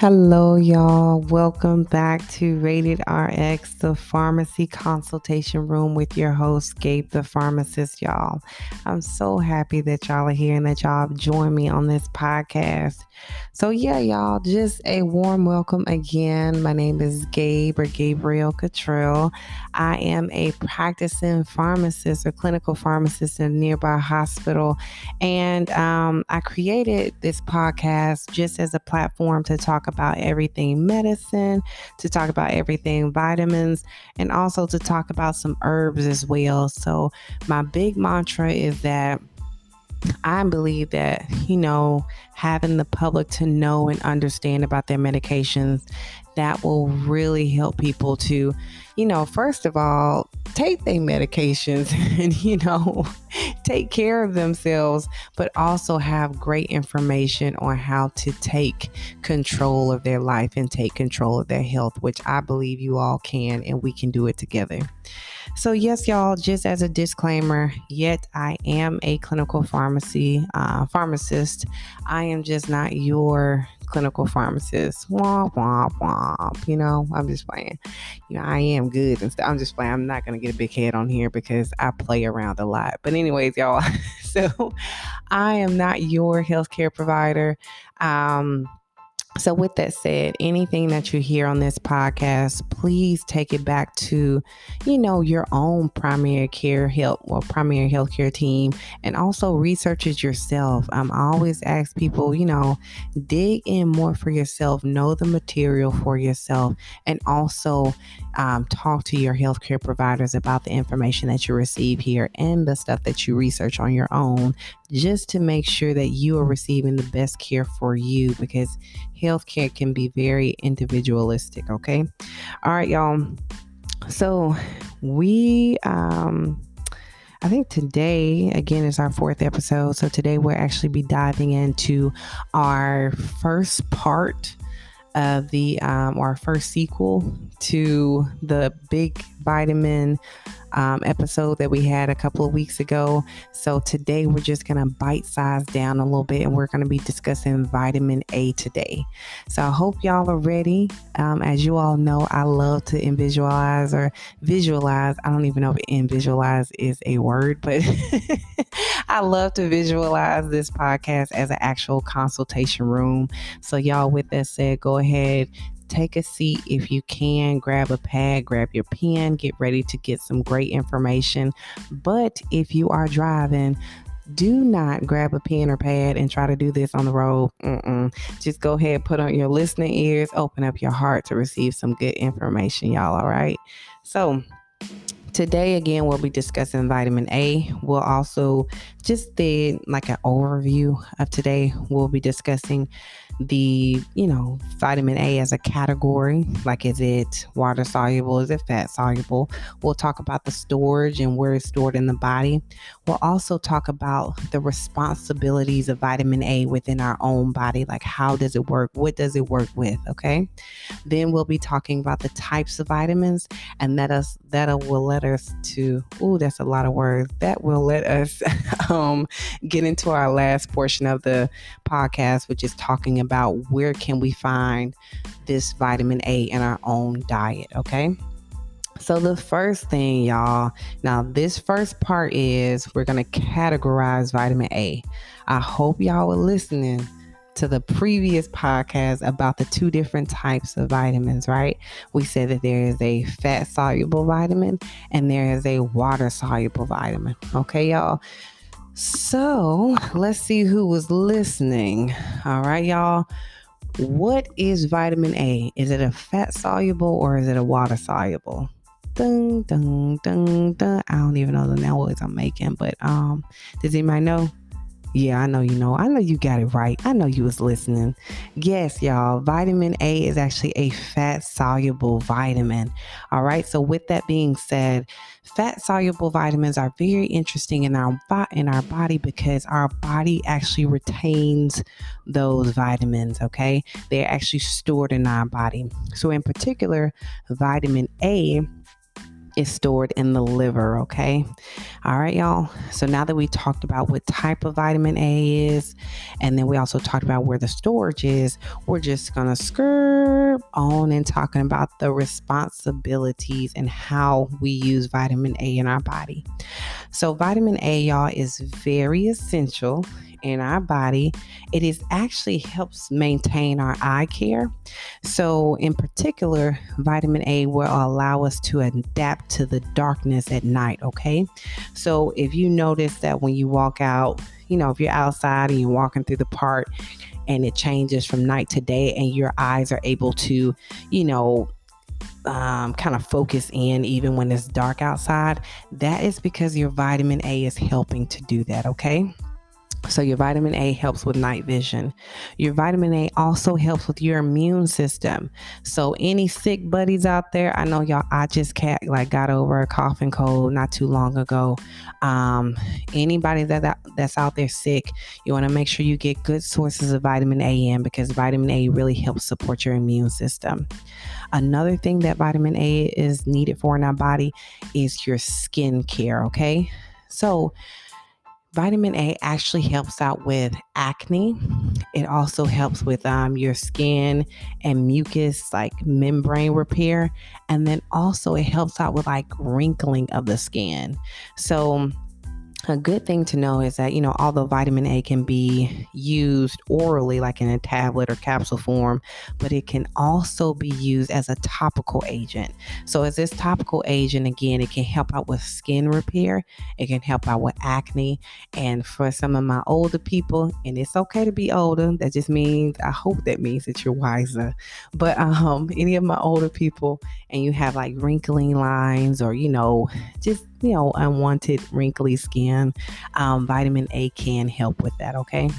Hello, y'all. Welcome back to Rated RX, the pharmacy consultation room with your host, Gabe, the pharmacist, y'all. I'm so happy that y'all are here and that y'all have joined me on this podcast. So, yeah, y'all, just a warm welcome again. My name is Gabe or Gabriel Cottrell. I am a practicing pharmacist or clinical pharmacist in a nearby hospital. And um, I created this podcast just as a platform to talk about everything medicine, to talk about everything vitamins, and also to talk about some herbs as well. So, my big mantra is that I believe that, you know, having the public to know and understand about their medications, that will really help people to, you know, first of all, take their medications and, you know, take care of themselves, but also have great information on how to take control of their life and take control of their health, which I believe you all can, and we can do it together. So, yes, y'all, just as a disclaimer, yet I am a clinical pharmacy uh, pharmacist. I am just not your clinical pharmacist. Womp, womp, womp. You know, I'm just playing. You know, I am good and stuff. I'm just playing. I'm not going to get a big head on here because I play around a lot. But, anyways, y'all, so I am not your healthcare provider. Um, so, with that said, anything that you hear on this podcast, please take it back to, you know, your own primary care help or primary healthcare team and also research it yourself. I'm always ask people, you know, dig in more for yourself, know the material for yourself, and also um, talk to your healthcare providers about the information that you receive here and the stuff that you research on your own, just to make sure that you are receiving the best care for you because healthcare can be very individualistic. Okay. All right, y'all. So we, um, I think today, again, is our fourth episode. So today we'll actually be diving into our first part of the um, our first sequel to the big vitamin um, episode that we had a couple of weeks ago. So today we're just going to bite size down a little bit and we're going to be discussing vitamin A today. So I hope y'all are ready. Um, as you all know, I love to visualize or visualize. I don't even know if visualize is a word, but I love to visualize this podcast as an actual consultation room. So y'all, with that said, go ahead, take a seat if you can, grab a pad, grab your pen, get ready to get some great information. But if you are driving, do not grab a pen or pad and try to do this on the road. Mm-mm. Just go ahead, put on your listening ears, open up your heart to receive some good information, y'all. All right. So, Today, again, we'll be discussing vitamin A. We'll also just did like an overview of today. We'll be discussing the, you know, vitamin A as a category. Like, is it water soluble? Is it fat soluble? We'll talk about the storage and where it's stored in the body. We'll also talk about the responsibilities of vitamin A within our own body. Like, how does it work? What does it work with? Okay. Then we'll be talking about the types of vitamins, and that us that will let us to. Oh, that's a lot of words. That will let us um, get into our last portion of the podcast, which is talking about about where can we find this vitamin A in our own diet, okay? So the first thing, y'all, now this first part is we're going to categorize vitamin A. I hope y'all are listening to the previous podcast about the two different types of vitamins, right? We said that there is a fat soluble vitamin and there is a water soluble vitamin. Okay, y'all. So let's see who was listening. All right, y'all. What is vitamin A? Is it a fat soluble or is it a water soluble? Dun, dun, dun, dun. I don't even know the noise I'm making, but um, does anybody know? Yeah, I know you know. I know you got it right. I know you was listening. Yes, y'all. Vitamin A is actually a fat soluble vitamin. All right. So with that being said, fat soluble vitamins are very interesting in our in our body because our body actually retains those vitamins, okay? They're actually stored in our body. So in particular, vitamin A is stored in the liver, okay? All right, y'all. So now that we talked about what type of vitamin A is, and then we also talked about where the storage is, we're just gonna skirt on and talking about the responsibilities and how we use vitamin A in our body. So, vitamin A, y'all, is very essential in our body. It is actually helps maintain our eye care. So, in particular, vitamin A will allow us to adapt to the darkness at night. Okay. So, if you notice that when you walk out, you know, if you're outside and you're walking through the park and it changes from night to day and your eyes are able to, you know, um, kind of focus in even when it's dark outside, that is because your vitamin A is helping to do that, okay? So, your vitamin A helps with night vision. Your vitamin A also helps with your immune system. So, any sick buddies out there, I know y'all, I just cat like got over a cough and cold not too long ago. Um, anybody that, that that's out there sick, you want to make sure you get good sources of vitamin A in because vitamin A really helps support your immune system. Another thing that vitamin A is needed for in our body is your skin care, okay? So, Vitamin A actually helps out with acne. It also helps with um, your skin and mucus, like membrane repair. And then also, it helps out with like wrinkling of the skin. So, a good thing to know is that, you know, although vitamin A can be used orally, like in a tablet or capsule form, but it can also be used as a topical agent. So, as this topical agent, again, it can help out with skin repair, it can help out with acne. And for some of my older people, and it's okay to be older, that just means, I hope that means that you're wiser. But um, any of my older people, and you have like wrinkling lines or, you know, just you know, unwanted wrinkly skin, um, vitamin A can help with that, okay?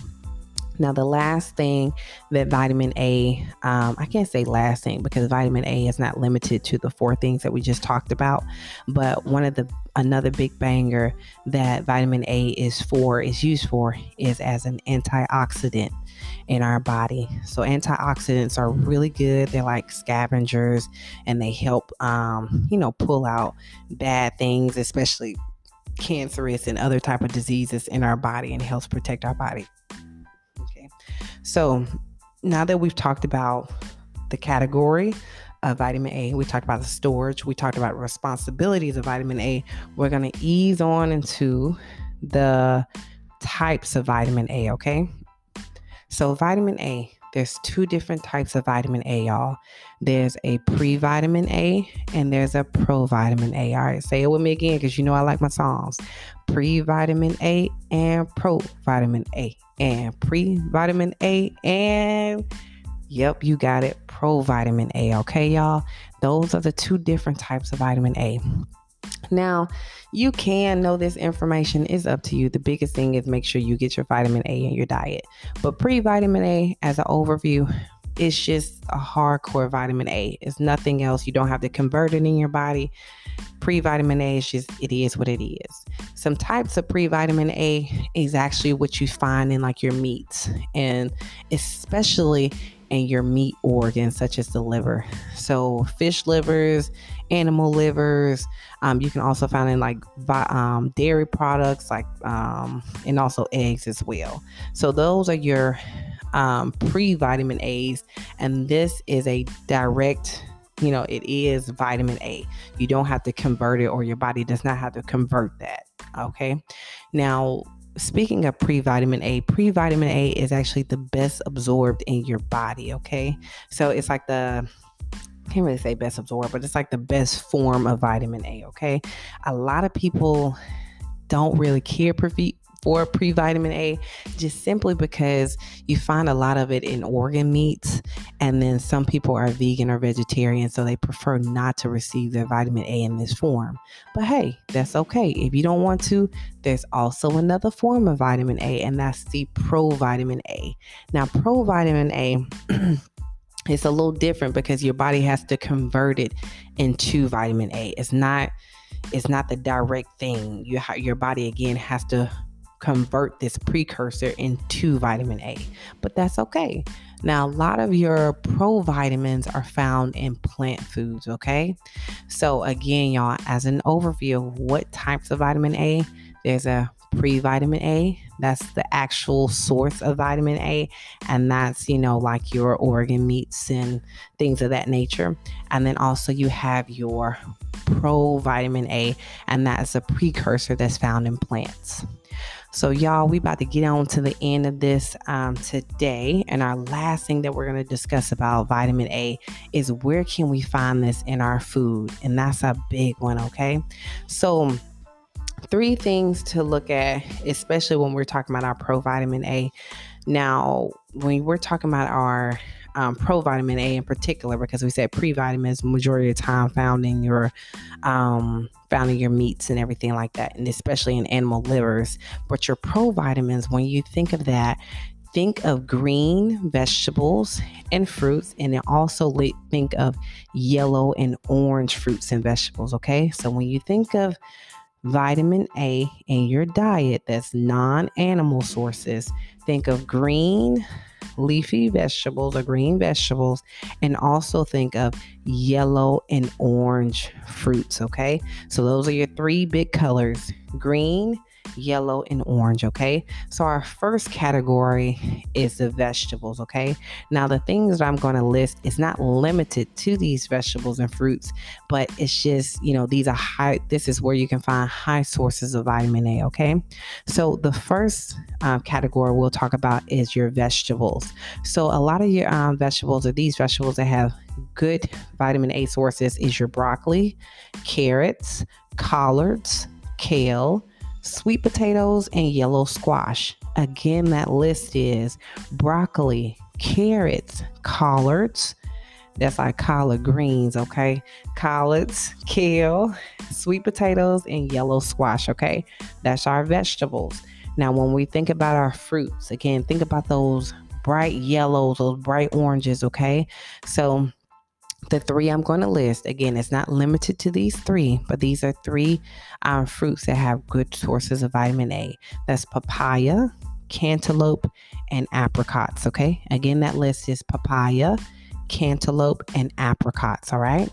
Now, the last thing that vitamin A, um, I can't say last thing because vitamin A is not limited to the four things that we just talked about. But one of the another big banger that vitamin A is for, is used for, is as an antioxidant in our body. So antioxidants are really good. They're like scavengers and they help um, you know, pull out bad things, especially cancerous and other type of diseases in our body and helps protect our body. Okay. So now that we've talked about the category of vitamin A, we talked about the storage, we talked about responsibilities of vitamin A, we're going to ease on into the types of vitamin A, okay? So, vitamin A, there's two different types of vitamin A, y'all. There's a pre vitamin A and there's a pro vitamin A. All right, say it with me again because you know I like my songs. Pre vitamin A and pro vitamin A. And pre vitamin A and Yep, you got it. Pro vitamin A. Okay, y'all. Those are the two different types of vitamin A. Now, you can know this information is up to you. The biggest thing is make sure you get your vitamin A in your diet. But pre vitamin A, as an overview, it's just a hardcore vitamin A. It's nothing else. You don't have to convert it in your body. Pre vitamin A is just, it is what it is. Some types of pre vitamin A is actually what you find in like your meats, and especially in your meat organs, such as the liver. So, fish livers, animal livers. Um, you can also find in like um, dairy products, like um, and also eggs as well. So those are your um, pre vitamin A's, and this is a direct. You know, it is vitamin A. You don't have to convert it, or your body does not have to convert that. Okay. Now, speaking of pre vitamin A, pre vitamin A is actually the best absorbed in your body. Okay. So it's like the can't really say best absorb, but it's like the best form of vitamin A. Okay. A lot of people don't really care for pre vitamin A just simply because you find a lot of it in organ meats. And then some people are vegan or vegetarian, so they prefer not to receive their vitamin A in this form. But hey, that's okay. If you don't want to, there's also another form of vitamin A, and that's the provitamin A. Now, provitamin A. it's a little different because your body has to convert it into vitamin A. It's not it's not the direct thing. You your body again has to convert this precursor into vitamin A. But that's okay. Now, a lot of your provitamins are found in plant foods, okay? So, again, y'all, as an overview of what types of vitamin A, there's a pre vitamin A. That's the actual source of vitamin A. And that's, you know, like your organ meats and things of that nature. And then also you have your pro vitamin A, and that's a precursor that's found in plants. So, y'all, we about to get on to the end of this um, today. And our last thing that we're going to discuss about vitamin A is where can we find this in our food? And that's a big one, okay? So, three things to look at, especially when we're talking about our provitamin A. Now, when we're talking about our um, provitamin A in particular, because we said pre-vitamins majority of the time found in your um, found in your meats and everything like that, and especially in animal livers. But your provitamins, when you think of that, think of green vegetables and fruits, and then also think of yellow and orange fruits and vegetables. Okay, so when you think of vitamin A in your diet that's non animal sources. Think of green leafy vegetables or green vegetables, and also think of yellow and orange fruits. Okay, so those are your three big colors green, yellow, and orange. Okay, so our first category is the vegetables. Okay, now the things that I'm going to list is not limited to these vegetables and fruits, but it's just, you know, these are high, this is where you can find high sources of vitamin A. Okay, so the first um, category we'll talk about is your vegetables. So a lot of your um, vegetables are these vegetables that have good vitamin A sources is your broccoli, carrots, collards, kale, sweet potatoes, and yellow squash. Again, that list is broccoli, carrots, collards. That's like collard greens, okay? Collards, kale, sweet potatoes, and yellow squash, okay? That's our vegetables. Now, when we think about our fruits, again, think about those bright yellows, those bright oranges, okay? So, the three I'm going to list again, it's not limited to these three, but these are three um, fruits that have good sources of vitamin A. That's papaya, cantaloupe, and apricots. Okay, again, that list is papaya, cantaloupe, and apricots. All right,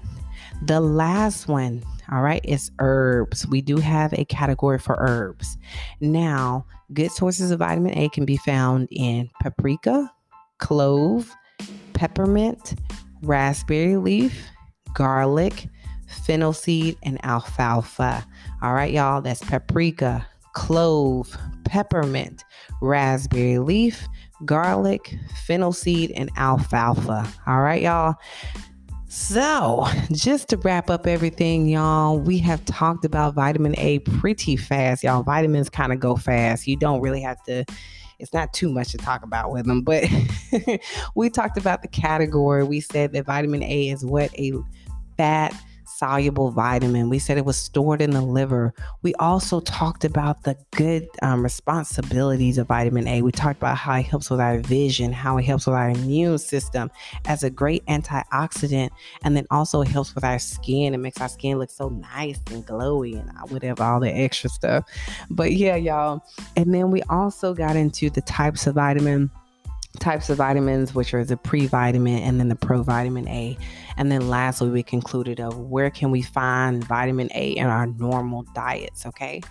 the last one, all right, is herbs. We do have a category for herbs. Now, good sources of vitamin A can be found in paprika, clove, peppermint raspberry leaf, garlic, fennel seed, and alfalfa. All right, y'all, that's paprika, clove, peppermint, raspberry leaf, garlic, fennel seed, and alfalfa. All right, y'all. So, just to wrap up everything, y'all, we have talked about vitamin A pretty fast. Y'all, vitamins kind of go fast. You don't really have to it's not too much to talk about with them, but we talked about the category. We said that vitamin A is what a fat soluble vitamin. We said it was stored in the liver. We also talked about the good um, responsibilities of vitamin A. We talked about how it helps with our vision, how it helps with our immune system as a great antioxidant, and then also it helps with our skin. It makes our skin look so nice and glowy and whatever, all the extra stuff. But yeah, y'all. And then we also got into the types of vitamin types of vitamins, which are the pre-vitamin and then the provitamin A. And then lastly, we concluded of where can we find vitamin A in our normal diets, okay?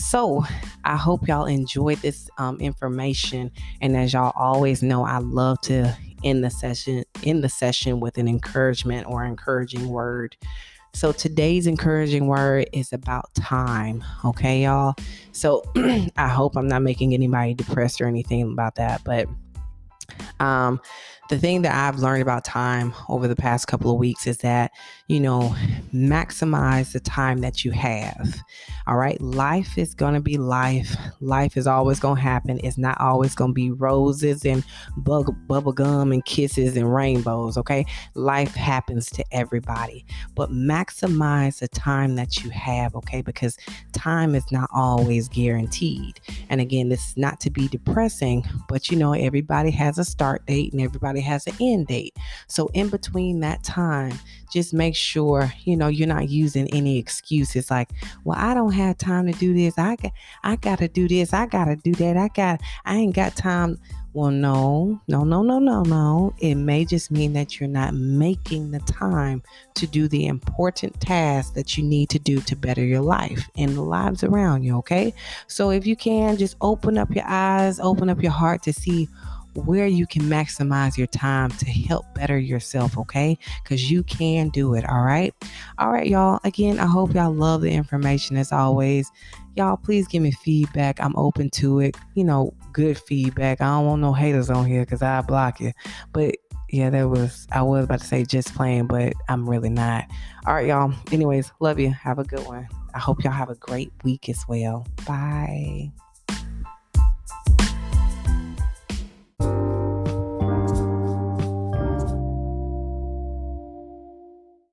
So, I hope y'all enjoyed this um, information. And as y'all always know, I love to end the session in the session with an encouragement or encouraging word. So today's encouraging word is about time. Okay, y'all. So I hope I'm not making anybody depressed or anything about that, but um, the thing that I've learned about time over the past couple of weeks is that, you know, maximize the time that you have. All right. Life is going to be life. Life is always going to happen. It's not always going to be roses and bug, bubble gum and kisses and rainbows. Okay. Life happens to everybody, but maximize the time that you have. Okay. Because time is not always guaranteed. And again, this is not to be depressing, but you know, everybody has a start date and everybody has an end date. So, in between that time, just make sure you know you're not using any excuses like, "Well, I don't have time to do this. I got, I got to do this. I got to do that. I got, I ain't got time." Well, no, no, no, no, no, no. It may just mean that you're not making the time to do the important tasks that you need to do to better your life and the lives around you, okay? So if you can, just open up your eyes, open up your heart to see where you can maximize your time to help better yourself, okay? Because you can do it, all right? All right, y'all. Again, I hope y'all love the information as always. Y'all, please give me feedback. I'm open to it. You know, good feedback. I don't want no haters on here because I block you. But yeah, that was, I was about to say just playing, but I'm really not. All right, y'all. Anyways, love you. Have a good one. I hope y'all have a great week as well. Bye.